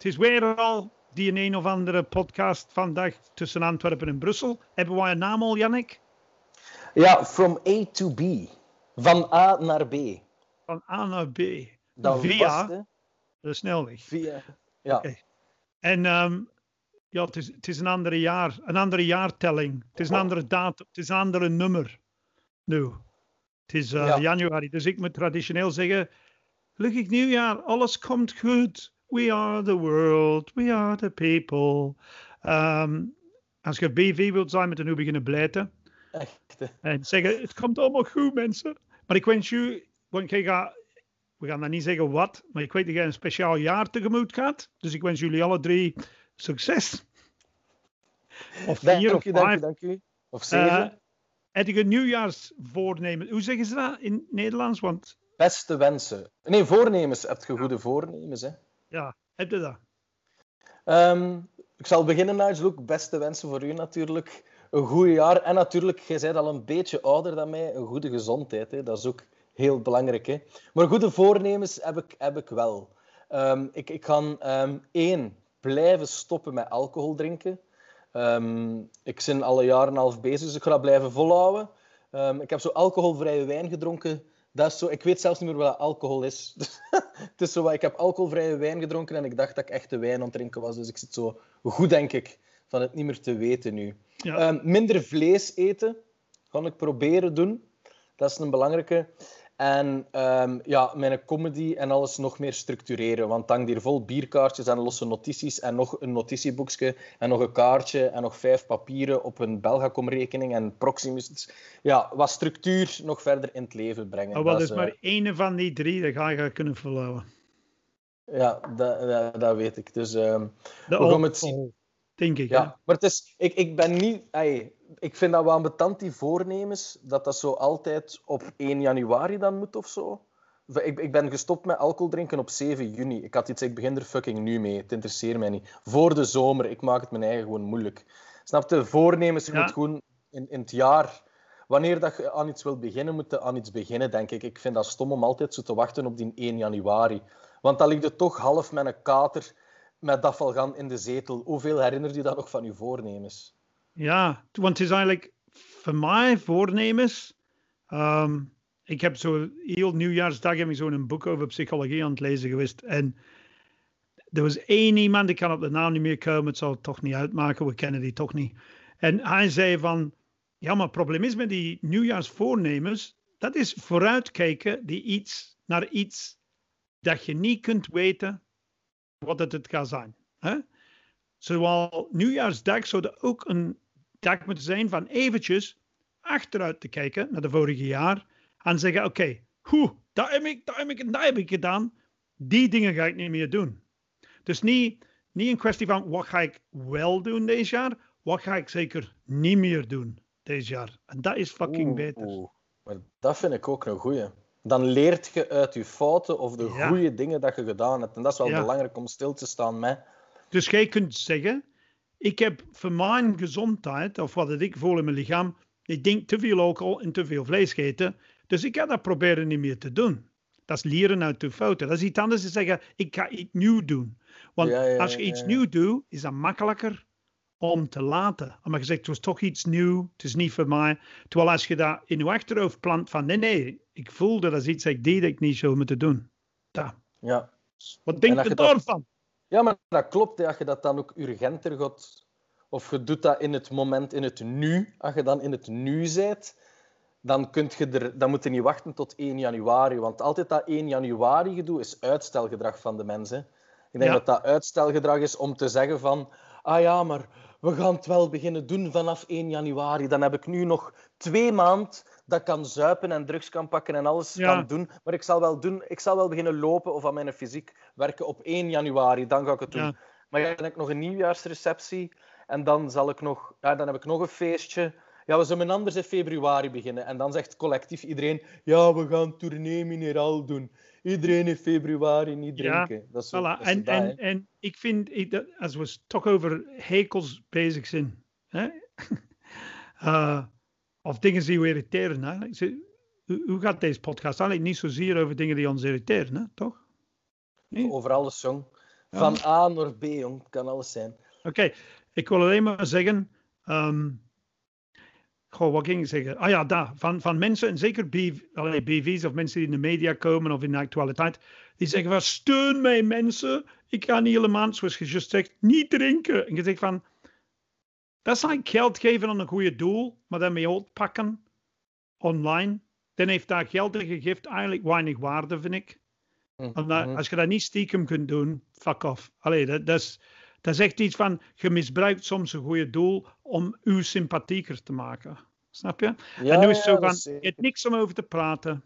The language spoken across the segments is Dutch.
het is weer al die een of andere podcast vandaag tussen Antwerpen en Brussel. Hebben wij een naam al, Jannik? Ja, from A to B. Van A naar B. Van A naar B. Dat Via was, de snelweg. Via. Ja. En ehm, ja, het is, het is een andere jaar, een andere jaartelling. Het is een andere datum, het is een andere nummer. Nu, het is eh, Ja. januari, dus ik moet traditioneel zeggen, gelukkig nieuwjaar, alles komt goed. We are the world, we are the people. Ehm, als je BV wilt zijn, moet je nu beginnen blijten. Echt. En zeggen, het komt allemaal goed, mensen. Maar ik wens u, want jij gaat, we gaan dan niet zeggen wat, maar ik weet dat jij een speciaal jaar tegemoet gaat. Dus ik wens jullie alle drie succes. Of vier Dank of u, dank u, vijf. dank u. Of zeven. Eh, heb je een nieuwjaarsvoornemen? Hoe zeggen ze dat in het Nederlands? Want Beste wensen. Nee, voornemens. Heb je goede voornemens, hè? Ja, heb je dat? Ehm, ik zal beginnen, Nigel. Ook beste wensen voor u natuurlijk. Een goed jaar. En natuurlijk, jij bent al een beetje ouder dan mij. Een goede gezondheid. Hè? Dat is ook heel belangrijk. Hè? Maar goede voornemens heb ik, heb ik wel. Ehm, ik, ik ga ehm, één, blijven stoppen met alcohol drinken. Ik ben al een jaar en een half bezig, dus ik ga dat blijven volhouden. Ik heb zo alcoholvrije wijn gedronken. Dat is zo, ik weet zelfs niet meer wat alcohol is. het is zo, ik heb alcoholvrije wijn gedronken en ik dacht dat ik echte wijn aan het drinken was. Dus ik zit zo goed, denk ik, van het niet meer te weten nu. Ja. Ehm, minder vlees eten ga ik proberen doen. Dat is een belangrijke. En ehm, ja, mijn comedy en alles nog meer structureren. Want hangt hier vol bierkaartjes en losse notities. En nog een notitieboekje en nog een kaartje en nog vijf papieren op een Belgacom-rekening en Proximus. Ja, wat structuur nog verder in het leven brengen. Maar wat Dat is is, maar eh, één van die drie, dat ga je kunnen volhouden. Ja, dat, dat, dat weet ik. Dus De We gaan het zien. Denk ik. Ja, hè? maar het is, ik, ik ben niet. ey, ik vind dat wel ambetant, die voornemens, dat dat zo altijd op 1 januari dan moet of zo. Ik, ik ben gestopt met alcohol drinken op 7 juni. Ik had iets, ik begin er fucking nu mee. Het interesseert mij niet. Voor de zomer, ik maak het mijn eigen gewoon moeilijk. Snap je? Voornemens, je Ja. moet gewoon in, in het jaar. Wanneer dat je aan iets wilt beginnen, moet je aan iets beginnen, denk ik. Ik vind dat stom om altijd zo te wachten op die 1 januari. Want dan ligt je toch half met een kater met gaan in de zetel. Hoeveel herinnert je dat nog van je voornemens? Ja, want het is eigenlijk voor mij voornemens. ehm, ik heb zo heel nieuwjaarsdag heb ik zo een boek over psychologie aan het lezen geweest. En er was één iemand, ik kan op de naam niet meer komen, het zal het toch niet uitmaken, we kennen die toch niet. En hij zei van, ja, maar het probleem is met die nieuwjaarsvoornemens, dat is vooruitkijken die iets, naar iets dat je niet kunt weten wat het, het gaat zijn. Hè? Zowel nieuwjaarsdag zou er ook een dag moeten zijn van eventjes achteruit te kijken naar de vorige jaar en zeggen, oké, hoe, dat heb ik, dat heb ik en dat heb ik gedaan. Die dingen ga ik niet meer doen. Dus niet, niet een kwestie van wat ga ik wel doen deze jaar, wat ga ik zeker niet meer doen deze jaar. En dat is fucking Oeh, beter. Maar dat vind ik ook een goeie. Dan leert je uit je fouten of de Ja. goede dingen dat je gedaan hebt. En dat is wel Ja. belangrijk om stil te staan met. Dus jij kunt zeggen, ik heb voor mijn gezondheid, of wat ik voel in mijn lichaam, ik denk te veel alcohol en te veel vlees eten. Dus ik ga dat proberen niet meer te doen. Dat is leren uit de fouten. Dat is iets anders dan zeggen, ik ga iets nieuw doen. Want Ja, als je iets nieuw doet, is dat makkelijker om te laten. Omdat je zegt, het was toch iets nieuw, het is niet voor mij. Terwijl als je dat in je achterhoofd plant van, nee, nee, ik voelde dat is iets dat ik deed dat ik niet zou moeten doen. Dat. Ja. Wat denk je daarvan? ja, maar dat klopt. hè. Als je dat dan ook urgenter gaat... Of je doet dat in het moment, in het nu. Als je dan in het nu bent, dan, kunt je er, dan moet je niet wachten tot 1 januari. Want altijd dat 1 januari gedoe is uitstelgedrag van de mensen. Ik denk Ja. dat dat uitstelgedrag is om te zeggen van... Ah ja, maar we gaan het wel beginnen doen vanaf 1 januari. Dan heb ik nu nog twee maanden dat ik kan zuipen en drugs kan pakken en alles Ja. kan doen. Maar ik zal, wel doen, ik zal wel beginnen lopen of aan mijn fysiek werken op 1 januari. Dan ga ik het doen. Ja. Maar ja, dan heb ik nog een nieuwjaarsreceptie. En dan, zal ik nog, ja, dan heb ik nog een feestje. Ja, we zullen anders in februari beginnen. En dan zegt collectief iedereen... Ja, we gaan tournee mineraal doen. Iedereen in februari niet Ja, drinken. dat is zo, Voilà. dat is En, en, en ik vind, ik, dat, als we toch over hekels bezig zijn, hè? Eh, of dingen die we irriteren, hè? Hoe gaat deze podcast eigenlijk niet zozeer over dingen die ons irriteren, hè? toch? Nee? Over alles, jong. Van A naar B, jong. Het kan alles zijn. Oké, ik wil alleen maar zeggen. ehm, goh, wat ging ik zeggen? Ah ja, daar. Van, van mensen, en zeker BV, allee, BV's of mensen die in de media komen of in de actualiteit, die zeggen van steun mij mensen. Ik ga niet helemaal, zoals je juist zegt, niet drinken. En je zegt van, dat is like geld geven aan een goede doel, maar dan mee uitpakken online. Dan heeft dat geld geeft eigenlijk weinig waarde, vind ik. Omdat, Mhm. als je dat niet stiekem kunt doen, fuck off. Allee, dat, dat, is, dat is echt iets van, je misbruikt soms een goede doel om u sympathieker te maken. Snap je? Ja, en nu is het ja, zo van, je hebt niks om over te praten.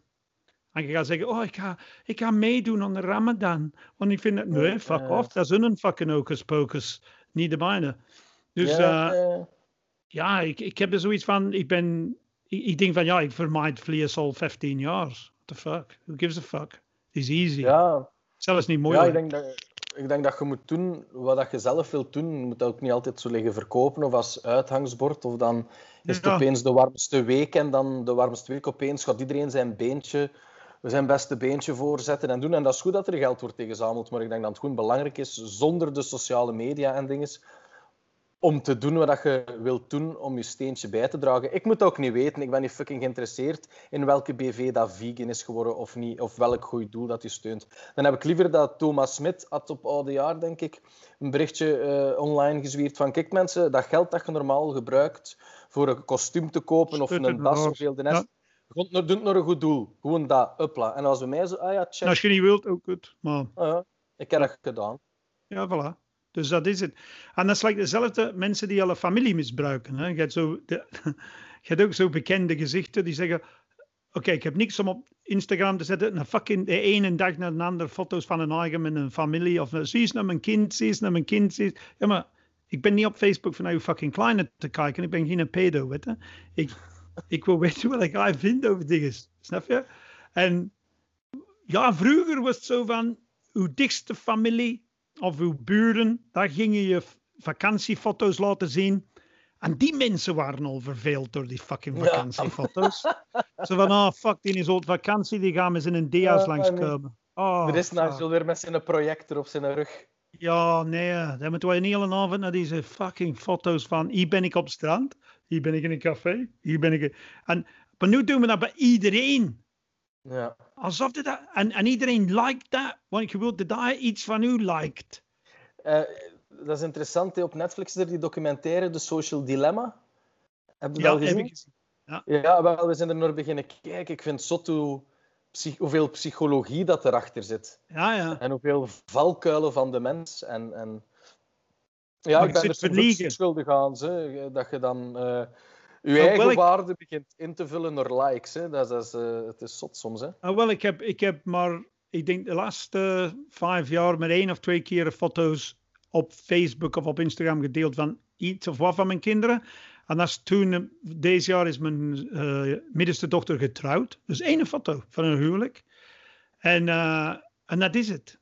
En je gaat zeggen, oh, ik ga, ik ga meedoen aan de Ramadan. Want ik vind dat, nee, fuck Ja. off. Dat is een fucking hocus pocus. Niet de mijne. Dus ja, eh, ja. ja, ik, ik heb er zoiets van, ik ben, ik, ik denk van, ja, ik vermijd vlees al 15 jaar. What the fuck? Who gives a fuck? Het is easy. ja, Zelfs niet ja, moeilijk. ik denk dat... Ik denk dat je moet doen wat dat je zelf wilt doen. Je moet dat ook niet altijd zo liggen verkopen of als uithangsbord. Of dan is het Ja. opeens de warmste week en dan de warmste week opeens gaat iedereen zijn beentje, zijn beste beentje voorzetten en doen. En dat is goed dat er geld wordt ingezameld, maar ik denk dat het gewoon belangrijk is, zonder de sociale media en dingen, om te doen wat je wilt doen om je steentje bij te dragen. Ik moet ook niet weten. Ik ben niet fucking geïnteresseerd in welke BV dat vegan is geworden of niet, of welk goed doel dat je steunt. Dan heb ik liever dat Thomas Smit had op oude jaar, denk ik, een berichtje eh, online gezwierd van kijk mensen, dat geld dat je normaal gebruikt voor een kostuum te kopen of een das of heel de nest, Ja. doe het naar een goed doel. Gewoon dat, uppla. En als bij mij zo, ah ja, check, En als je niet wilt, ook goed. Maar ah ik heb dat gedaan. ja, voilà. Dus dat is het. En dat is like dezelfde mensen die alle familie misbruiken. Hè. Je, hebt zo de, je hebt ook zo bekende gezichten die zeggen... Oké, ik heb niks om op Instagram te zetten. En fucking de ene dag naar de andere foto's van een eigen met een familie. Of zie eens naar mijn kind, zie eens naar mijn kind. Zie. Ja, maar ik ben niet op Facebook van uw fucking kleine te kijken. Ik ben geen pedo, weet je. Ik, ik wil weten wat ik ga vinden over dingen. Snap je? En ja, vroeger was het zo van uw dichtste familie of uw buren, daar ging je vakantiefoto's laten zien. En die mensen waren al verveeld door die fucking Ja. vakantiefoto's. zo van, oh fuck, die is op vakantie, die gaan met zijn dia's Ja, langskomen. Oh, er is. Nigel weer met zijn projector op zijn rug. Ja, nee, dan moeten we een hele avond naar deze fucking foto's van hier ben ik op het strand, hier ben ik in een café, hier ben ik... En, maar nu doen we dat bij iedereen. Ja. Alsof dit dat... En, en iedereen liked dat, want je wilt dat hij iets van u liked. Eh, dat is interessant. Op Netflix is er die documentaire The Social Dilemma. Heb je dat al heb gezien? gezien. Ja, wel, we zijn er naar beginnen kijken. Ik vind zot hoe, psych- hoeveel psychologie dat erachter zit. Ja, ja. En hoeveel valkuilen van de mens. En, en... Ja, Maar ik ben er soms verliegen. schuldig aan. Hè, dat je dan je Nou, eigen waarde begint in te vullen door likes. Hè. Dat, is- dat is, eh, het is zot soms. Hè. Nou, wel, ik heb, ik heb maar, ik denk de laatste vijf jaar met één of twee keer foto's op Facebook of op Instagram gedeeld van iets of wat van mijn kinderen. En dat is toen, eh, deze jaar is mijn eh, middenste dochter getrouwd. Dus één foto van een huwelijk. En, en dat is het.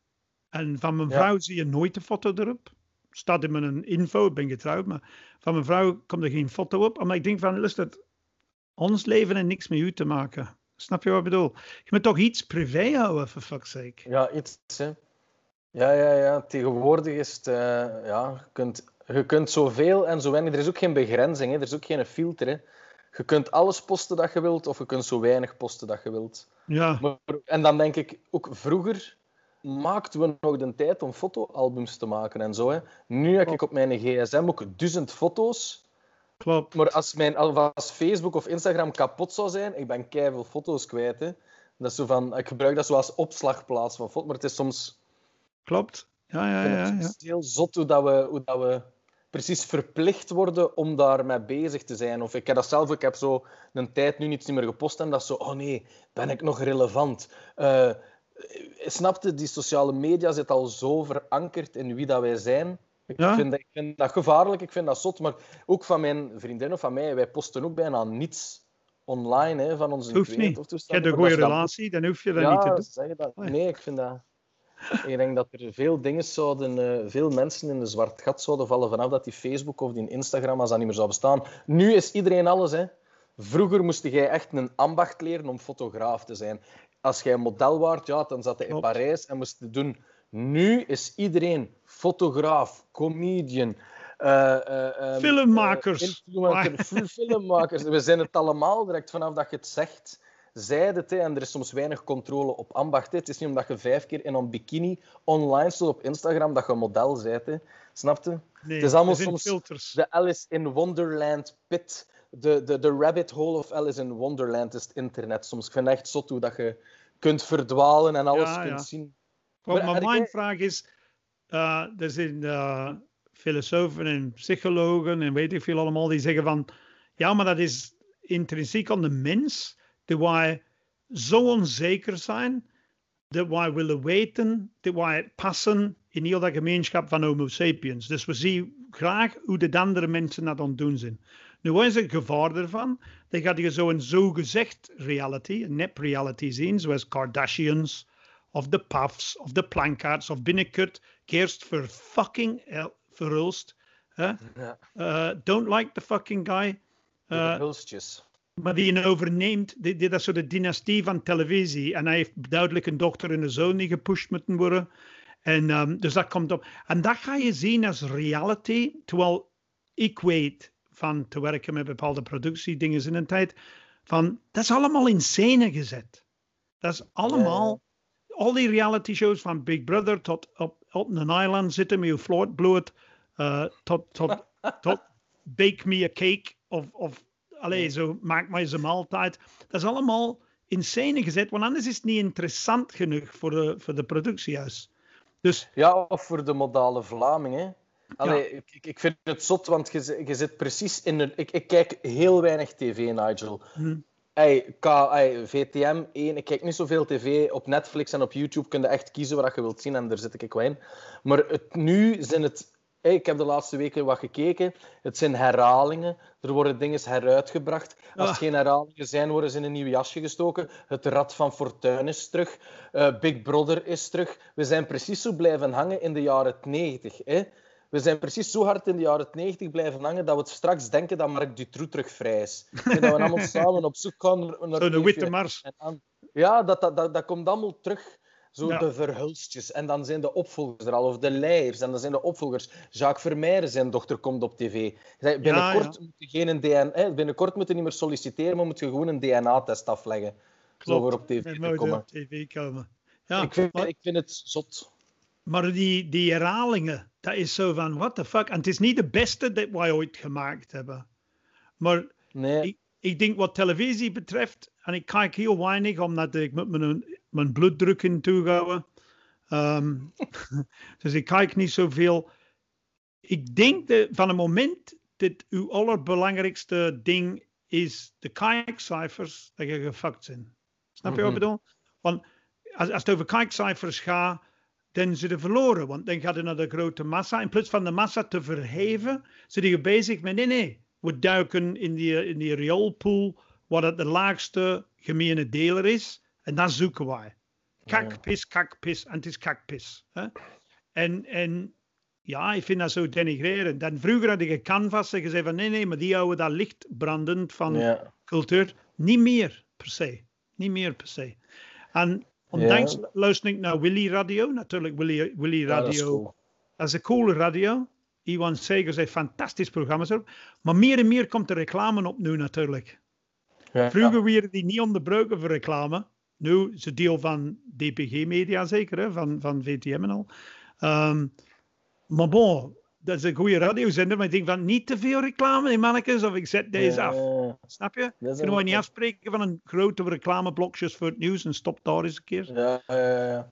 En van mijn Ja. vrouw zie je nooit een foto erop. Staat in mijn info, ik ben getrouwd, maar van mijn vrouw komt er geen foto op. Omdat ik denk van, luister, ons leven heeft niks met u te maken. Snap je wat ik bedoel? Je moet toch iets privé houden, for fuck's sake. Ja, iets. Hè. Ja, ja, ja. Tegenwoordig is het... eh, ja, je, kunt, je kunt zoveel en zo weinig. Er is ook geen begrenzing. Hè. Er is ook geen filter. Hè. Je kunt alles posten dat je wilt, of je kunt zo weinig posten dat je wilt. Ja, Maar, en dan denk ik, ook vroeger maakten we nog de tijd om fotoalbums te maken en zo. Hè. Nu heb ik op mijn gsm ook duizend foto's. klopt. Maar als, mijn, als Facebook of Instagram kapot zou zijn, ik ben keiveel foto's kwijt. Hè. Dat is zo van, ik gebruik dat zo als opslagplaats van foto's, maar het is soms Klopt. Ja, ja, vind ja. het ja. soms heel zot hoe, dat we, hoe dat we precies verplicht worden om daarmee bezig te zijn. Of ik heb dat zelf, ik heb zo een tijd nu niets meer gepost en dat is zo, oh nee, ben ik nog relevant? Eh snapte, die sociale media zit al zo verankerd in wie dat wij zijn. Ik, Ja. vind dat, ik vind dat gevaarlijk, ik vind dat zot, maar ook van mijn vriendin of van mij, wij posten ook bijna niets online hè, van onze Hoeft niet. of Je hebt een goede relatie, dan hoef je dat ja, niet te doen. zeg dat? Nee, ik vind dat... Ik denk dat er veel dingen zouden... eh, veel mensen in een zwart gat zouden vallen vanaf dat die Facebook of die Instagram, als dat niet meer zou bestaan. Nu is iedereen alles, hè. Vroeger moest jij echt een ambacht leren om fotograaf te zijn. Als jij model waart, ja, dan zat je in. Parijs en moest je doen Nu is iedereen fotograaf, comedian, uh, uh, filmmakers. filmmakers. We zijn het allemaal direct vanaf dat je het zegt. Zij het, hè, en er is soms weinig controle op ambacht. Hè. Het is niet omdat je vijf keer in een bikini online staat op Instagram dat je een model bent. Hè. Snap je? Nee, het is allemaal soms filters. de Alice in Wonderland pit. De, de, de rabbit hole of Alice in Wonderland is het internet soms. Ik vind het echt zot hoe dat je kunt verdwalen en alles ja, kunt ja. zien. Maar, maar mijn vraag is, uh, er zijn uh, filosofen en psychologen en weet ik veel allemaal die zeggen van, ja, maar dat is intrinsiek aan de mens, dat wij zo onzeker zijn, dat wij willen weten, dat wij passen in heel dat gemeenschap van homo sapiens. Dus we zien graag hoe de andere mensen dat aan het doen zijn. Nu, wat is het gevaar ervan? Dan gaat je zo een zogezegd reality, een nep reality zien, zoals Kardashians, of de Puffs, of de Plankaards, of binnenkort kerst voor fucking verhulst. Huh? Ja. Uh, don't like the fucking guy. Uh, hulstjes. maar die overneemt, die, die, dat de dynastie van televisie. En hij heeft duidelijk een dochter en een zoon die gepusht moeten worden. En um, dus dat komt op. En dat ga je zien als reality. Terwijl ik weet van te werken met bepaalde productiedingen in een tijd. Van, dat is allemaal in scène gezet. Dat is allemaal, al die reality shows van Big Brother tot op, op een island zitten met je float bloed. Uh, tot, tot, tot bake me a cake. Of, of allee, zo maak eens een maaltijd. Dat is allemaal in scène gezet. Want anders is het niet interessant genoeg voor de, voor de productiehuis. Dus Ja, of voor de modale Vlaming. Hè. Allee, ik, ik- ik vind het zot, want je, je zit precies in een... Ik, ik kijk heel weinig tv, Nigel. Hm. Ey, K, ey, VTM 1, ik kijk niet zoveel tv. Op Netflix en op YouTube kun je echt kiezen wat je wilt zien en daar zit ik wel in. Maar het, nu zijn het... ey, ik heb de laatste weken wat gekeken. Het zijn herhalingen. Er worden dingen heruitgebracht. Als het Ah. geen herhalingen zijn, worden ze in een nieuw jasje gestoken. Het Rad van Fortuin is terug. Eh, Big Brother is terug. We zijn precies zo blijven hangen in de jaren 90. Hè? We zijn precies zo hard in de jaren 90 blijven hangen dat we het straks denken dat Marc Dutroux terug vrij is. En dat we allemaal samen op zoek gaan naar, zo de Leefje. witte mars. En dan- ja, dat, dat, dat, dat komt allemaal terug. Zo Ja. de verhulstjes. En dan zijn de opvolgers er al, of de leiders. En dan zijn de opvolgers. Jacques Vermeijren, zijn dochter, komt op tv. Binnenkort, Moet je geen DNA, hè, binnenkort moet je niet meer solliciteren, maar moet je gewoon een DNA-test afleggen. Zo voor op tv te komen. op tv komen. Ja, ik, vind, maar, ik vind het zot. Maar die, die herhalingen, dat is zo van, what the fuck. En het is niet de beste dat wij ooit gemaakt hebben. Maar Nee. ik, ik denk wat televisie betreft, en ik kijk heel weinig, omdat ik moet mijn, mijn bloeddruk in toehouden. Ehm, dus ik kijk niet zoveel. Ik denk dat van het moment dat uw allerbelangrijkste ding is de kijkcijfers, dat je gefuckt zijn. Snap je wat ik Mhm. bedoel? Want als, als het over kijkcijfers gaat, dan zit je verloren. Want dan gaat het naar de grote massa. In plaats van de massa te verheven, zit je bezig met nee, nee. We duiken in die, in die rioolpool waar het de laagste gemene deler is. En dat zoeken wij. Kakpis, kakpis. En het is kakpis. Hè? En, en ja, ik vind dat zo denigrerend. Dan vroeger had ik een canvas en gezegd van nee, nee, maar die houden dat licht brandend van Ja. cultuur. Niet meer per se. Niet meer per se. En ondanks luister ik naar Willy Radio. Natuurlijk, Willy, Willy Ja, Radio. cool. Dat is een coole radio. Iwan Segers heeft fantastisch programma's op. Maar meer en meer komt de reclame op nu natuurlijk. Ja. Vroeger werden die niet onderbroken voor reclame. Nu is het deel van DPG Media zeker, hè? Van, van VTM en al. Ehm, maar bon, dat is een goede radiozender. Maar ik denk van niet te veel reclame in mannetjes of ik zet deze Ja, af. ja. Snap je? Dat Kunnen we niet afspreken van een grote reclameblokjes voor het nieuws en stop daar eens een keer? Ja, ja, ja.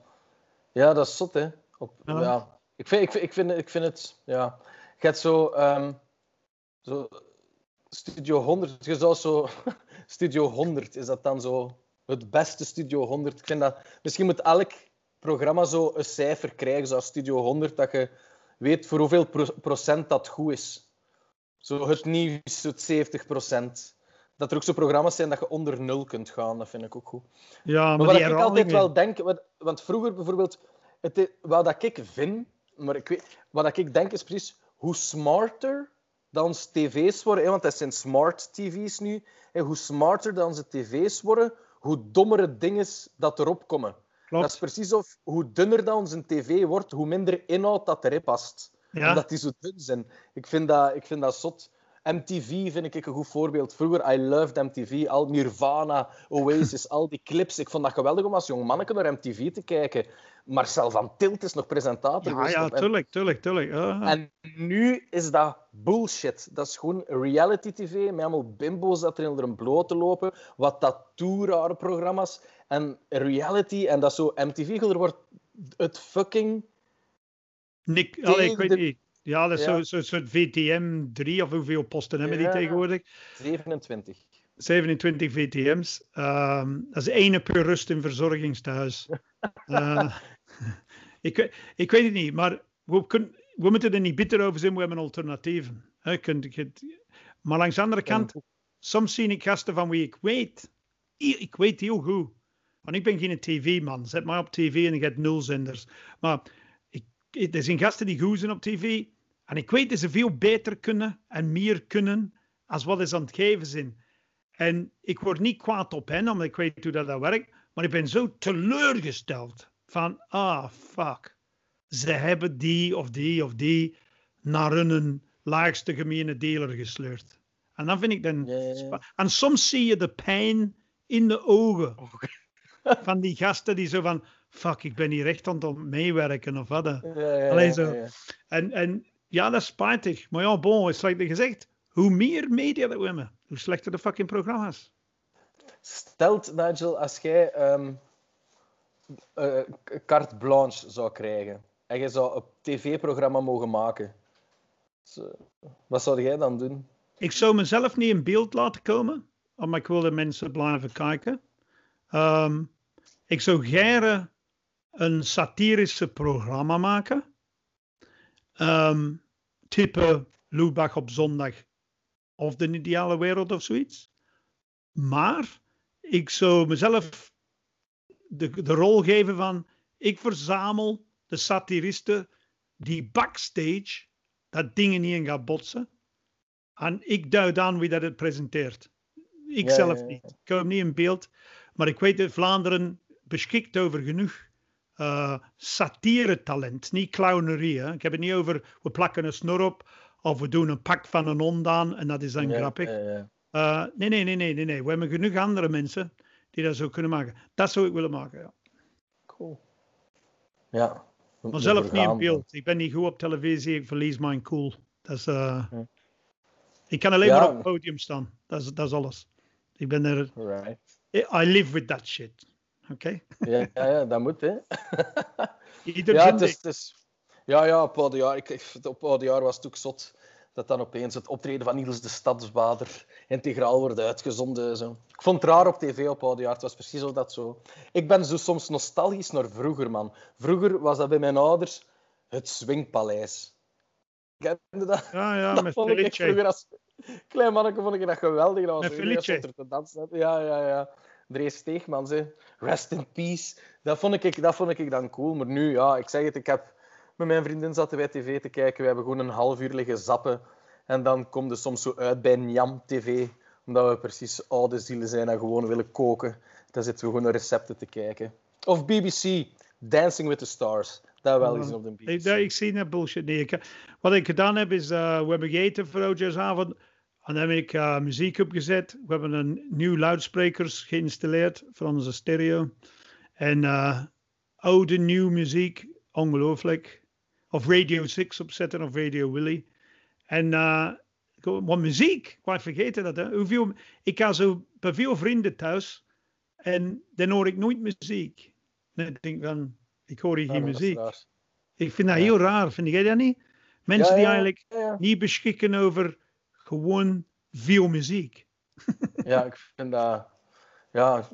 ja, dat is zot, hè. Op, Ja. ja. Ik, vind, ik, vind, ik, vind, ik vind het... Ja. Je hebt zo... ehm, zo Studio 100. Je zou zo... Studio 100, is dat dan zo het beste Studio 100? Ik vind dat... Misschien moet elk programma zo een cijfer krijgen, zoals Studio 100, dat je weet voor hoeveel pro- procent dat goed is. Zo het nieuws, het 70 procent. Dat er ook zo programma's zijn dat je onder nul kunt gaan, dat vind ik ook goed. Ja, maar, Maar wat ik altijd wel denk, wat, want vroeger bijvoorbeeld, het, wat dat ik vind, maar ik weet, wat dat ik denk is precies hoe smarter dan onze tv's worden, hè, want dat zijn smart tv's nu, hè, hoe smarter dan onze tv's worden, hoe dommere dingen dat erop komen. Klopt. Dat is precies of hoe dunner dat onze tv wordt, hoe minder inhoud dat erin past. Ja. Omdat die zo dun zijn. Ik vind dat, ik vind dat zot. MTV vind ik een goed voorbeeld. Vroeger, I loved MTV. Al Nirvana, Oasis, al die clips. Ik vond dat geweldig om als jong manneke naar MTV te kijken. Marcel van Tilt is nog presentator Ja, ja, tuurlijk, tuurlijk, tuurlijk. En nu is dat bullshit. Dat is gewoon reality tv met allemaal bimbo's dat er onder een blote lopen. Wat dat rare programma's. En reality. En dat zo MTV er wordt het fucking... Nick, allee, ik weet de- niet. Ja, dat is Ja. zo'n zo, soort VTM 3 of hoeveel posten hebben die Ja. tegenwoordig? 27. 27 VTM's. Dat is één per rust in verzorgingstehuis. Eh, ik, ik weet het niet, maar we, kunnen, we moeten er niet bitter over zijn, we hebben alternatieven. Kunt- maar langs de andere kant, soms zie ik gasten van wie ik weet. Ik weet heel goed. Want ik ben geen tv-man. Zet mij op tv en ik heb nul zenders. Maar ik, er zijn gasten die goed zijn op tv. En ik weet dat ze veel beter kunnen en meer kunnen als wat ze aan het geven zijn. En ik word niet kwaad op hen, omdat ik weet hoe dat, dat werkt. Maar ik ben zo teleurgesteld van, ah, fuck. Ze hebben die of die of die naar hun laagste gemene deler gesleurd. En dan vind ik dan... En soms zie je de pijn in de ogen van die gasten die zo van, fuck, ik ben hier echt aan het meewerken of wat. Ja, ja, Allee, ja, zo. ja. En, en ja, dat is spijtig. Maar ja, bon, is like gezegd, hoe meer media dat we hebben, hoe slechter de fucking programma's. Stelt, Nigel, als jij eh, carte blanche zou krijgen en je zou een tv-programma mogen maken, wat zou jij dan doen? Ik zou mezelf niet in beeld laten komen, maar ik wil de mensen blijven kijken. Ehm, ik zou graag een satirische programma maken. Ehm, type Lubach op zondag of de ideale wereld of zoiets. Maar ik zou mezelf de, de rol geven van ik verzamel de satiristen die backstage dat dingen niet in gaat botsen. En ik duid aan wie dat het presenteert. Ik Ja, zelf ja, ja. niet. Ik kom niet in beeld. Maar ik weet dat Vlaanderen beschikt over genoeg eh satire-talent. Niet clownerie. Hè. Ik heb het niet over we plakken een snor op of we doen een pak van een hond aan en dat is dan Ja, grappig. ja, ja. Eh, nee, nee, nee, nee, nee, nee. We hebben genoeg andere mensen die dat zo kunnen maken. Dat zou ik willen maken. Ja. Cool. Ja. Maar zelf niet in beeld. Ik ben niet goed op televisie. Ik verlies mijn cool. Dat is, eh. Ik kan alleen Ja. maar op het podium staan. Dat is, dat is alles. Ik ben er. Right. I live with that shit. Oké? Ja, ja, ja, dat moet, hè. Ieder Ja, het is, het is- ja, ja, op oudejaar, ik, ik- op oudejaar was het ook zot dat dan opeens het optreden van Niels de Stadsbader integraal wordt uitgezonden. Zo. Ik vond het raar op tv op oudejaar, het was precies zo dat zo. Ik ben zo soms nostalgisch naar vroeger, man. Vroeger was dat bij mijn ouders het Swingpaleis. Kende dat? Ja, ja, dat met vond ik vroeger als klein manneke vond ik dat geweldig. Dat was te dansen. Ja, ja, ja. Drees Steegmans, hè. Rest in peace. Dat vond, ik, dat vond ik dan cool. Maar nu, ja, ik zeg het, ik heb... Met mijn vriendin zaten wij tv te kijken. We hebben gewoon een half uur liggen zappen. En dan komt er soms zo uit bij Njam TV. Omdat we precies oude zielen zijn en gewoon willen koken. Dan zitten we gewoon naar recepten te kijken. Of BBC, Dancing with the Stars. Dat wel eens op de BBC. Ik, zie dat bullshit niet. Wat ik gedaan heb is, eh, we hebben gegeten voor oudjaarsavond. En dan heb ik muziek opgezet. We hebben een nieuw luidsprekers geïnstalleerd voor onze stereo. En eh, oude, nieuw muziek, ongelooflijk. Of Radio 6 opzetten of Radio Willy. En gewoon- wat muziek, ik vergeten dat. Hè. Hoeveel, ik ga zo bij veel vrienden thuis en dan hoor ik nooit muziek. En ik denk van, ik hoor hier geen muziek. Ik vind dat heel raar, vind jij dat niet? Mensen Ja, die eigenlijk niet beschikken over gewoon veel muziek. Ja, ik vind dat... Ja,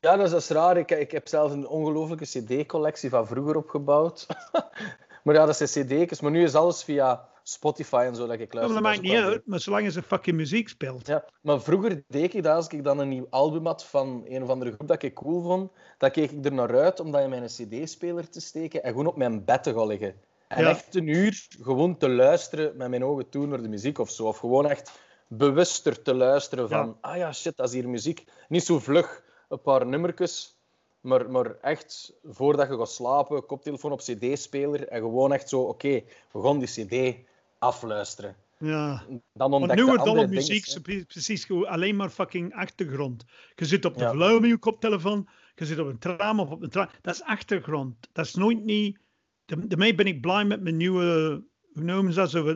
ja dat, is, dat is raar. Ik, ik heb zelf een ongelofelijke cd-collectie van vroeger opgebouwd. maar ja, dat zijn cd's. Maar nu is alles via Spotify en zo dat ik Ja, maar luister. dat Dat maakt niet uit, maar zolang ze fucking muziek speelt. Ja, maar vroeger deed ik dat als ik dan een nieuw album had van een of andere groep dat ik cool vond. Dan keek ik er naar uit om dat in mijn cd-speler te steken en gewoon op mijn bed te gaan liggen. En echt een uur gewoon te luisteren met mijn ogen toe naar de muziek of zo. Of gewoon echt bewuster te luisteren van, ah ja, shit, dat is hier muziek. Niet zo vlug, een paar nummertjes. Maar, maar echt, voordat je gaat slapen, koptelefoon op cd-speler en gewoon echt zo, oké, we gaan die cd afluisteren. Ja. Dan ontdek nu wordt alle muziek precies alleen maar fucking achtergrond. Je zit op de Ja. met je koptelefoon, je zit op een tram of op een tram. Dat is achtergrond. Dat is nooit niet... Daarmee ben ik blij met mijn nieuwe... Hoe noemen ze dat? Zo,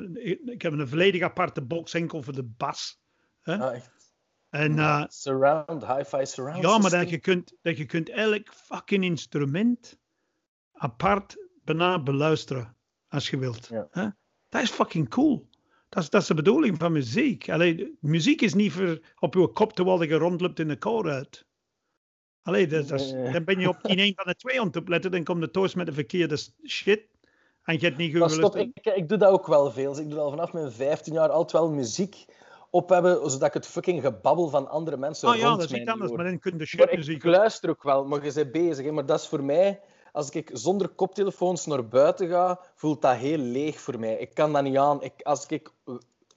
ik heb een volledig aparte box enkel voor de bas. Ah, echt. En eh, Surround, hi-fi surround ja, maar system. dat je, kunt, dat je kunt elk fucking instrument apart bijna beluisteren als je wilt. Ja. Hè? Dat is fucking cool. Dat is, dat is de bedoeling van muziek. Allee, muziek is niet voor op je kop terwijl je rondloopt in de kou uit. Allee, dat, dat is- Nee. dan ben je op in een van de twee aan het opletten, dan komt de thuis met de verkeerde shit. En je hebt niet goed stop, ik, ik doe dat ook wel veel. Dus ik doe al vanaf mijn 15 jaar altijd wel muziek op hebben, zodat ik het fucking gebabbel van andere mensen Ah ja, dat is iets niet anders, maar dan kun je Maar shitmuziek ik luister ook wel, maar je bent bezig. Hè? Maar dat is voor mij, als ik zonder koptelefoons naar buiten ga, voelt dat heel leeg voor mij. Ik kan dat niet aan. Ik, als ik eh,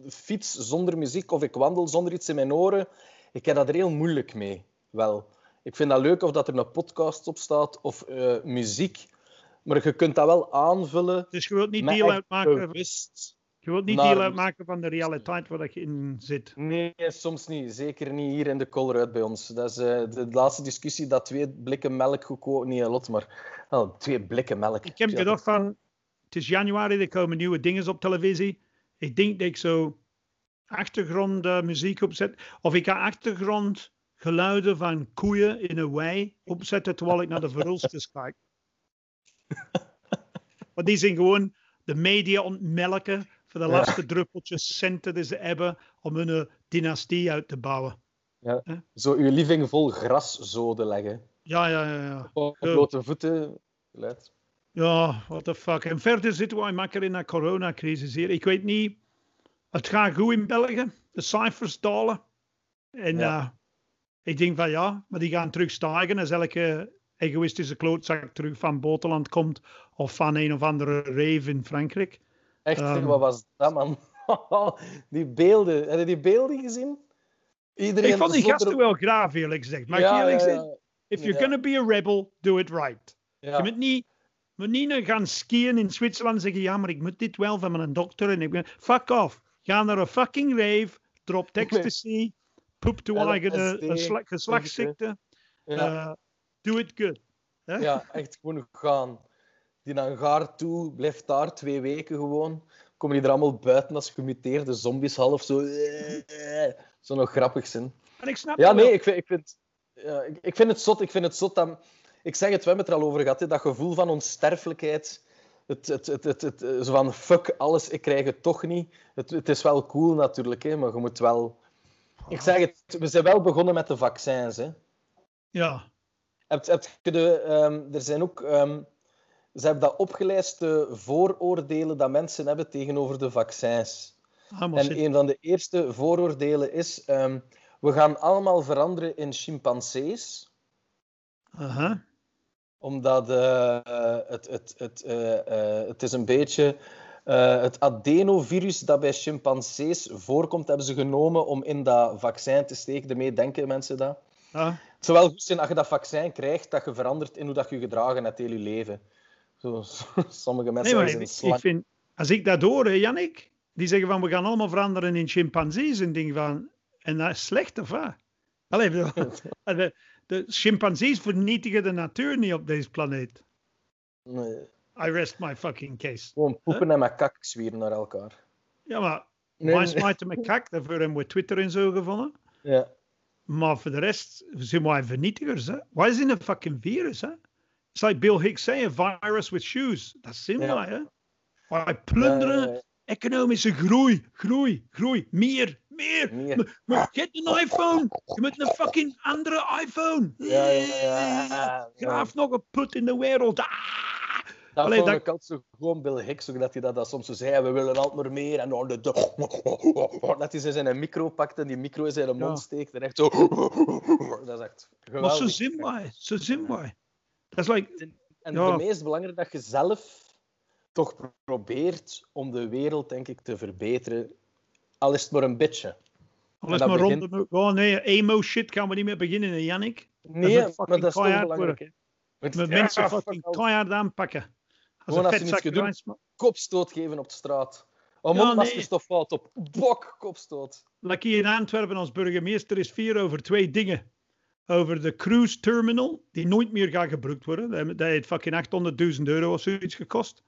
fiets zonder muziek of ik wandel zonder iets in mijn oren, ik heb dat er heel moeilijk mee. Wel. Ik vind dat leuk of dat er een podcast op staat of eh, muziek. Maar je kunt dat wel aanvullen. Dus je wilt niet deel uitmaken, bewust je wilt niet naar deel uitmaken van de realiteit waar je in zit. Nee, soms niet. Zeker niet hier in de Colruyt bij ons. Dat is eh, de laatste discussie dat twee blikken melk goedkoop... Niet lot, maar twee blikken melk. Ik heb Ja. gedacht van, het is januari, er komen nieuwe dingen op televisie. Ik denk dat ik zo achtergrondmuziek opzet. Of ik ga achtergrondgeluiden van koeien in een wei opzetten terwijl ik naar de verhulsters kijk. Want die zijn gewoon de media ontmelken voor de Ja. laatste druppeltjes centen die ze hebben om hun eh, dynastie uit te bouwen. Zo uw living vol graszoden leggen. Ja, ja, ja. ja. Op Ja. blote voeten. Geluid. Ja, what the fuck. En verder zitten wij makkelijk in de coronacrisis hier. Ik weet niet, het gaat goed in België. De cijfers dalen. En Ja. eh, ik denk van ja, maar die gaan terug stijgen als elke egoïstische klootzak terug van buitenland komt. Of van een of andere rave in Frankrijk. Echt, Ehm. wat was dat, man? die beelden. Heb je die beelden gezien? Iedereen ik vond die gasten wel graaf eerlijk gezegd. Maar Ja, eerlijk gezegd, ja. if you're gonna be a rebel, do it right. Je moet niet, moet niet naar gaan skiën in Zwitserland en zeggen: ja, maar ik moet dit wel van mijn dokter. En ik ben, fuck off. Ga naar een fucking rave, drop ecstasy, LSD, uh, sla- geslachtsziekte. Ja. Uh, do it good. Hè? Ja, echt gewoon gaan. Die naar een gaar toe, blijft daar twee weken gewoon. Komen die er allemaal buiten als gemuteerde zombies half zo. Zo nog grappig zijn. En ik snap Ja, wel. nee, ik vind, ik vind, ja, ik, ik vind het zot. Ik vind het zot dat... Ik zeg het, we hebben het er al over gehad, hè, dat gevoel van onsterfelijkheid. Het, het, het, het, het, eh, zo van, fuck alles, ik krijg het toch niet. Het, het is wel cool natuurlijk, hè, maar je moet wel... Ik zeg het, we zijn wel begonnen met de vaccins. Hè. Ja, Heb, heb je de, ehm, er zijn ook... ehm, ze hebben dat opgelijst, de vooroordelen dat mensen hebben tegenover de vaccins. allemaal En een van de eerste vooroordelen is... ehm, we gaan allemaal veranderen in chimpansees Aha. omdat eh, het, het, het, eh, eh, het is een beetje... eh, het adenovirus dat bij chimpansees voorkomt, hebben ze genomen om in dat vaccin te steken. Daarmee denken mensen dat. Ja. Het zou wel goed zijn als je dat vaccin krijgt, dat je verandert in hoe dat je gedragen hebt heel je leven. Zo, sommige mensen zijn ik, slang. ik vind, als ik dat hoor, hè, Jannik, die zeggen van we gaan allemaal veranderen in chimpansees en dingen van, en dat is slecht of wat? Allee, de, de chimpansees vernietigen de natuur niet op deze planeet. Nee, I rest my fucking case. gewoon poepen en met kak zwieren naar elkaar. Ja, maar Nee, wij nee. smijten met kak, daarvoor hebben we Twitter en zo gevonden. Ja. Maar voor de rest zijn wij vernietigers. Hè? Wij zijn een fucking virus. Hè? It's like Bill Hicks zei, a virus with shoes. Dat zijn Ja. wij. Hè? Wij plunderen economische groei, groei, groei. Meer, meer. Meer. Maar- Get een iPhone. Je moet een fucking andere iPhone. Ja, ja, ja, ja. Graaf nog een put in de wereld. Ah! Dat Allee, dat- zo gewoon Bill Hicks, ook dat hij dat, dat soms zo zei, we willen altijd maar meer. En dan de, dat hij zijn micro pakt en die micro in zijn mond Ja. steekt. En echt zo... Dat is echt geweldig. Maar zo zijn wij. Zo zijn wij. Dat is like, En Ja. het meest belangrijk dat je zelf toch probeert om de wereld, denk ik, te verbeteren. Al is het maar een beetje. alles dat maar begint- rond. de- Oh nee, emo shit gaan we niet meer beginnen, Jannik. Nee, een maar dat is toch belangrijk. Hè? Met Ja, mensen fuck fucking keihard aanpakken. Gewoon als maar- Kopstoot geven op de straat. Oh, Ja, mondmaskerstof valt op. Bok, kopstoot. Like hier in Antwerpen als burgemeester is vier over twee dingen. Over de cruise terminal, die nooit meer gaat gebruikt worden. Dat heeft fucking 800.000 euro of zoiets gekost.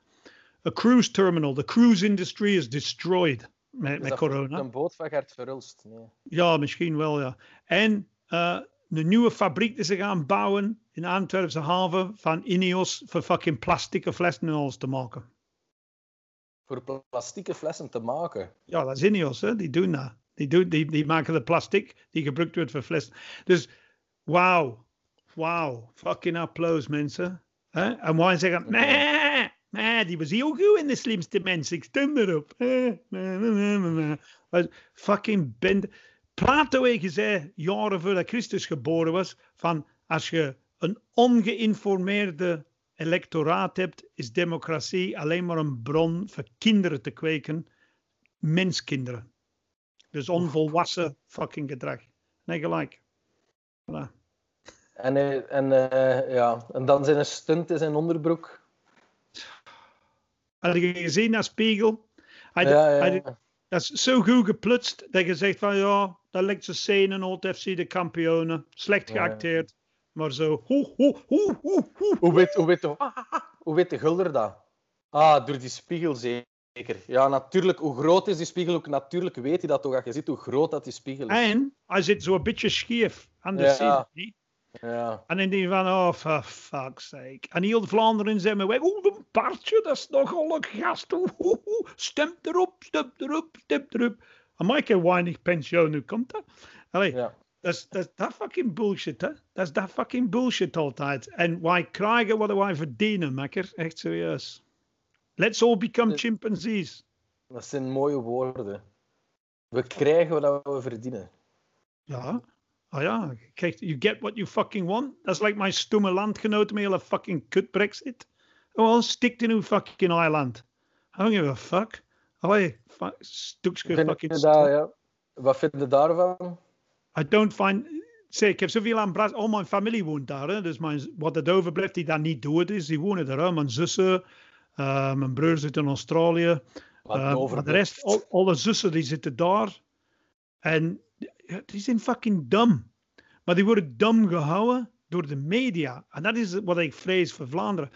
A cruise terminal, the cruise industry is destroyed met, Is met corona. Een boot van Gert Verhulst. Nee. Ja, misschien wel, ja. En eh een nieuwe fabriek die ze gaan bouwen in Antwerpse haven van Ineos voor fucking plastieke flessen te maken. Voor pla- plastieke flessen te maken. Ja, dat is Ineos, hè? die doen dat. Die, doen, die, die maken de plastic die gebruikt wordt voor flessen. Dus wauw, wauw, fucking applaus mensen. Hè? En wij zeggen, nee, nee, die was heel goed in de slimste mensen, ik stem erop. Maar Fucking bende. Plato heeft gezegd, jaren voordat Christus geboren was, van als je een ongeïnformeerde electoraat hebt, is democratie alleen maar een bron voor kinderen te kweken, menskinderen. Dus onvolwassen fucking gedrag. Nee, gelijk. Voilà. En, hij- en, eh, ja. en dan zijn een stunt in zijn onderbroek. Had je gezien dat spiegel? Hij, ja, ja, hij- ja. dat is zo goed geplutst dat je zegt van ja, dat lijkt ze scène uit FC de kampioenen. Slecht ja. geacteerd. Maar zo, hoe, hoe, hoe, hoe, hoe. Hoe weet, hoe, weet de, hoe weet de Gulder dat? Ah, door die spiegel zeker. Ja, natuurlijk. Hoe groot is die spiegel? Ook natuurlijk weet hij dat toch. Als je ziet hoe groot dat die spiegel is. En hij zit zo een beetje scheef aan de Ja. zin. niet? Ja. En dan denk je van, oh, for fuck's sake. En heel Vlaanderen zijn me weg. Oeh, een paardje, dat is nogal een gast. Oeh, oeh, oeh. Stem erop, stem erop, stem erop. En Michael weinig pensioen, nu komt dat. Allee, ja. dat is dat fucking bullshit, hè. Dat is dat fucking bullshit altijd. En wij krijgen wat wij verdienen, makker. Echt serieus. Let's all become chimpanzees. Dat zijn mooie woorden. We krijgen wat we verdienen. Ja. Ah ja, kijk, you get what you fucking want. Dat is like mijn stomme landgenoot met hele fucking kut brexit. Well, stick in uw fucking eiland. I don't give a fuck. Allee, stukje Vind fucking ja? Wat vind je daarvan? I don't find... Zeg, ik heb zoveel aan Bras... Al mijn familie woont daar. Hè? Dus mijn, wat het overblijft die daar niet dood is, die wonen daar. Hè? Mijn zussen, eh, mijn broer zit in Australië. Eh, maar de rest, al, alle zussen die zitten daar. En ja, die zijn fucking dom. Maar die worden dom gehouden door de media. En dat is wat ik vrees voor Vlaanderen.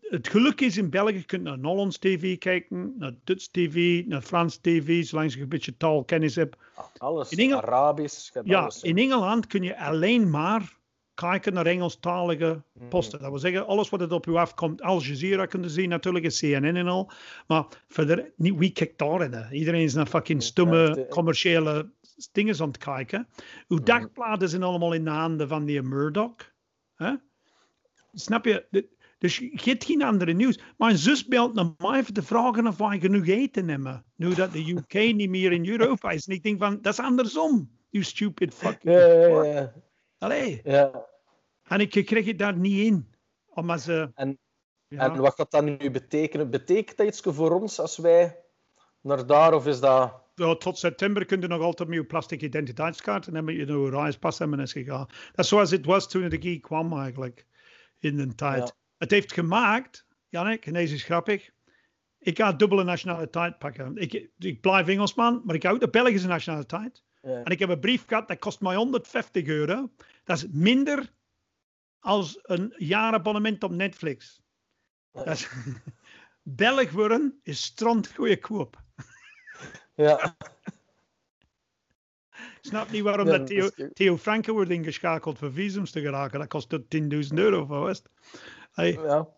Het geluk is in België, je kunt naar Hollands TV kijken, naar Dutch TV, naar Frans TV, zolang je een beetje taalkennis hebt. Alles. in Engel- Arabisch. Ja, alles, in Engeland kun je alleen maar kijken naar Engelstalige Mhm. posten. Dat wil zeggen, alles wat het op u afkomt, Al Jazeera kunnen zien, natuurlijk, en CNN en al. Maar verder, niet, wie kijkt daarin? Iedereen is naar fucking stomme hè. commerciële dingen aan het kijken. Uw Mhm. dagbladen zijn allemaal in de handen van die Murdoch. Hè? Snap je? Dus je hebt geen andere nieuws. Mijn zus belt naar mij voor te vragen of wij genoeg eten hebben. Nu dat de UK niet meer in Europa is. En ik denk van, dat is andersom. You stupid fucking... Ja, ja, ja. Allee. ja. En ik kreeg het daar niet in. Omdat ze... En- Ja. En wat gaat dat nu betekenen? Betekent dat iets voor ons als wij naar daar, of is dat... Ja, tot september kun je nog altijd met je plastic identiteitskaart en dan moet je een reispas hebben is gegaan. Dat is zoals het was toen de geek kwam eigenlijk, in de tijd. Het heeft gemaakt, Jannik, en deze is grappig, ik ga dubbele nationaliteit pakken. Ik, ik blijf Engelsman, maar ik ook de Belgische nationaliteit. Ja. En ik heb een brief gehad, dat kost mij 150 euro. Dat is minder als een jaarabonnement op Netflix. Dat is, Belg worden is strand goedkoop. ja. Ik snap niet waarom Ja, dat Theo, Theo Franken wordt ingeschakeld voor visums te geraken. Dat kost tot 10.000 euro voor West. Hey, ja.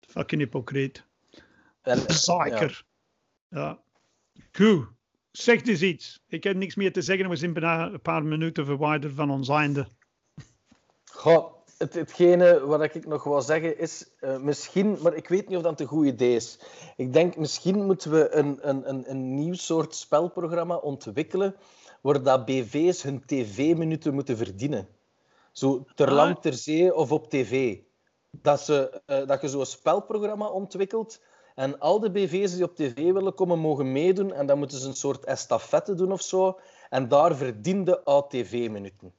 fucking hypocriet. En, Zeiker. Ja. Goed. Zeg dus iets. Ik heb niks meer te zeggen. We zijn bijna een paar minuten verwijderd van ons einde. Goh, het, hetgene wat ik nog wil zeggen is eh, misschien, maar ik weet niet of dat een goed idee is. Ik denk misschien moeten we een, een, een, een nieuw soort spelprogramma ontwikkelen waar dat BV's hun tv-minuten moeten verdienen. Zo ter Ah. land, ter zee of op tv. Dat, ze, eh, dat je zo'n spelprogramma ontwikkelt en al de BV's die op tv willen komen mogen meedoen en dan moeten ze een soort estafette doen of zo. En daar verdiende ATV-minuten.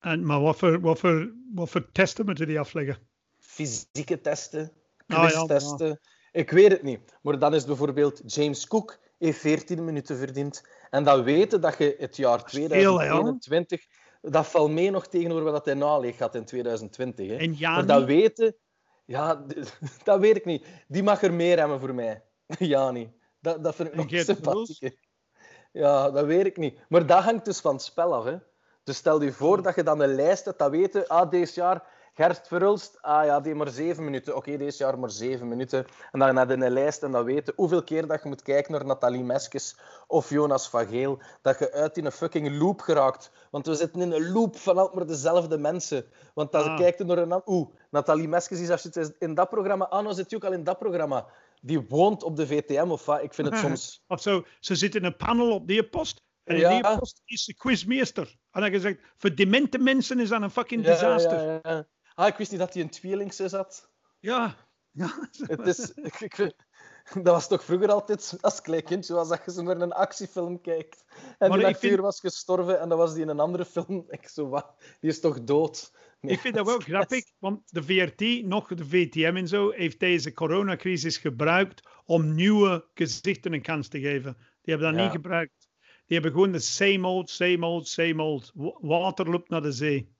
En, maar wat voor, wat, voor, wat voor testen moeten die afleggen? fysieke testen, Ah, ja, quiztesten. Ik weet het niet. Maar dan is bijvoorbeeld James Cook heeft 14 minuten verdiend. En dan weten dat je het jaar veel, hè, 2021... Dat valt mee nog tegenover wat hij naleeg had in 2020. Hè. En Maar Jani, dat weten... Ja, dat weet ik niet. Die mag er meer hebben voor mij. Ja, niet. Dat, dat vind ik nog sympathiek. Ja, dat weet ik niet. Maar dat hangt dus van het spel af. Hè. Dus stel je voor dat je dan een lijst hebt, dat weten, ah, deze jaar Gert Verhulst, ah ja, die maar zeven minuten. Oké, deze jaar maar zeven minuten. En dan je een lijst en dan weten hoeveel keer dat je moet kijken naar Nathalie Meskes of Jonas van Geel, dat je uit in een fucking loop geraakt. Want we zitten in een loop van altijd maar dezelfde mensen. Want als je Ah. kijkt naar een... Oeh, Nathalie Meskes is als je zit in dat programma. Ah, nou zit je ook al in dat programma. Die woont op de VTM of wat. Ik vind het soms... of zo, ze zitten in een panel op die post. En in Ja. die post is de quizmeester. En dan gezegd, voor demente mensen is dat een fucking Ja, disaster. ja, ja. Ah, ik wist niet dat hij een tweelingse zat. Ja. ja. Het is, ik, ik vind- dat was toch vroeger altijd als klein kind, zoals dat je zo naar een actiefilm kijkt. En Maar die ik acteur vind- was gestorven en dan was die in een andere film. Ik zo, wat? Die is toch dood? Nee. Ik vind dat wel grappig, want de VRT, nog de VTM en zo, heeft deze coronacrisis gebruikt om nieuwe gezichten een kans te geven. Die hebben dat Ja. niet gebruikt. Die hebben gewoon de same old, same old, same old. Wa- Water loopt naar de zee.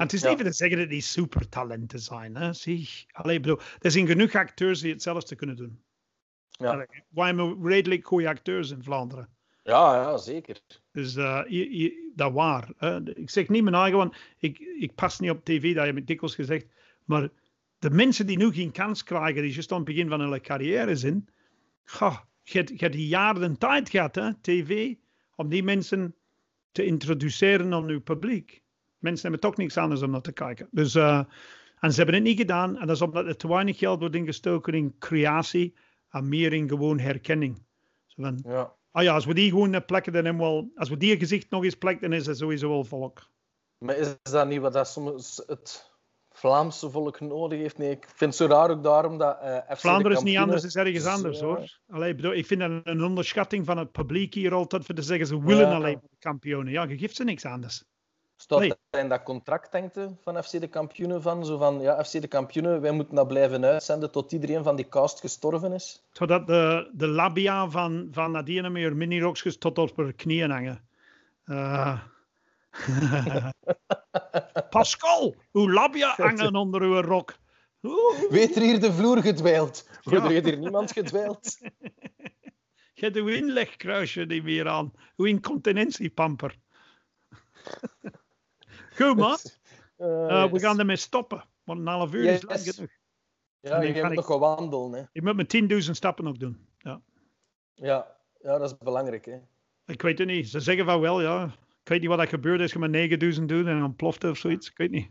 En het is Ja. niet te zeggen dat die supertalenten zijn. Hè? Zie, allee, bedoel, er zijn genoeg acteurs die hetzelfde kunnen doen. Ja. Allee, Wij hebben redelijk goede acteurs in Vlaanderen. Ja, ja, zeker. Dus je- je- dat waar. Hè. Ik zeg niet mijn eigen, want ik, ik pas niet op tv, dat heb ik dikwijls gezegd. Maar de mensen die nu geen kans krijgen, die juist aan het begin van hun carrière zijn, ga, je, hebt- jaren tijd gehad, hè, tv, om die mensen te introduceren aan uw publiek. Mensen hebben toch niks anders om naar te kijken. Dus, eh, en ze hebben het niet gedaan. En dat is omdat er te weinig geld wordt ingestoken in creatie en meer in gewoon herkenning. Zo van, Ja. Ah ja, als we die gewoon plekken, dan hebben we wel... Als we die gezicht nog eens plekken, dan is het sowieso wel volk. Maar is dat niet wat dat soms het Vlaamse volk nodig heeft? Nee, ik vind het zo raar ook daarom dat eh Vlaanderen is niet anders dan ergens Ja. anders, hoor. Allee, ik bedoel, ik vind dat een onderschatting van het publiek hier altijd voor te zeggen, ze willen Ja. alleen de kampioenen. Ja, je geeft ze niks anders. Staat Nee. dat in dat contract, van FC de kampioenen? Van, zo van, ja, FC de kampioenen, wij moeten dat blijven uitzenden tot iedereen van die cast gestorven is? Zodat de, de labia van, van Nadine met haar minirokjes tot op haar knieën hangen. Eh. Pascal, uw labia hangen onder uw rok. Weet er hier de vloer gedwijld? Wordt er hier niemand gedwijld? je hebt uw inlegkruisje niet meer aan. Uw incontinentiepamper. Goed, man. Eh, Eh, we gaan ermee stoppen. Want een half uur is lang genoeg. Ja, je moet nog gaan wandelen. Hè. Ik moet mijn 10.000 stappen nog doen. Ja. Ja. ja, dat is belangrijk. Hè. Ik weet het niet. Ze zeggen van wel, ja. Ik weet niet wat er gebeurt als je maar 9000 doet en dan ploft of zoiets. Ik weet niet.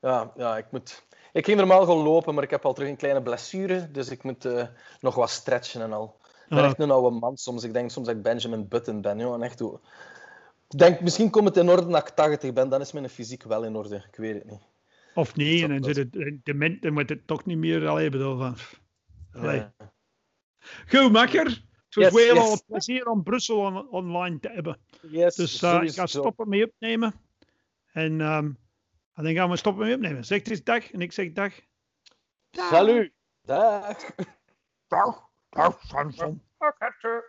Ja, ja ik, moet... ik ging normaal gewoon lopen, maar ik heb al terug een kleine blessure. Dus ik moet eh, nog wat stretchen en al. Ik ben Ah. echt een oude man soms. Ik denk soms dat ik Benjamin Button ben. Joh. En echt, hoe- ik denk, misschien komt het in orde dat ik 80 ben. Dan is mijn fysiek wel in orde. Ik weet het niet. Of niet. En dan zit het dement, dan wordt het toch niet meer. Allee, bedoel van. Allee. Ja. Goed, makker. Het was Yes, weer yes. al een plezier om Brussel on- online te hebben. Yes, Dus eh, ik ga stoppen mee opnemen. En, ehm, en dan gaan we stoppen mee opnemen. Zegt eens dag en ik zeg dag. Salut. Dag. Dag. Dag, Samson. Dag, Hector.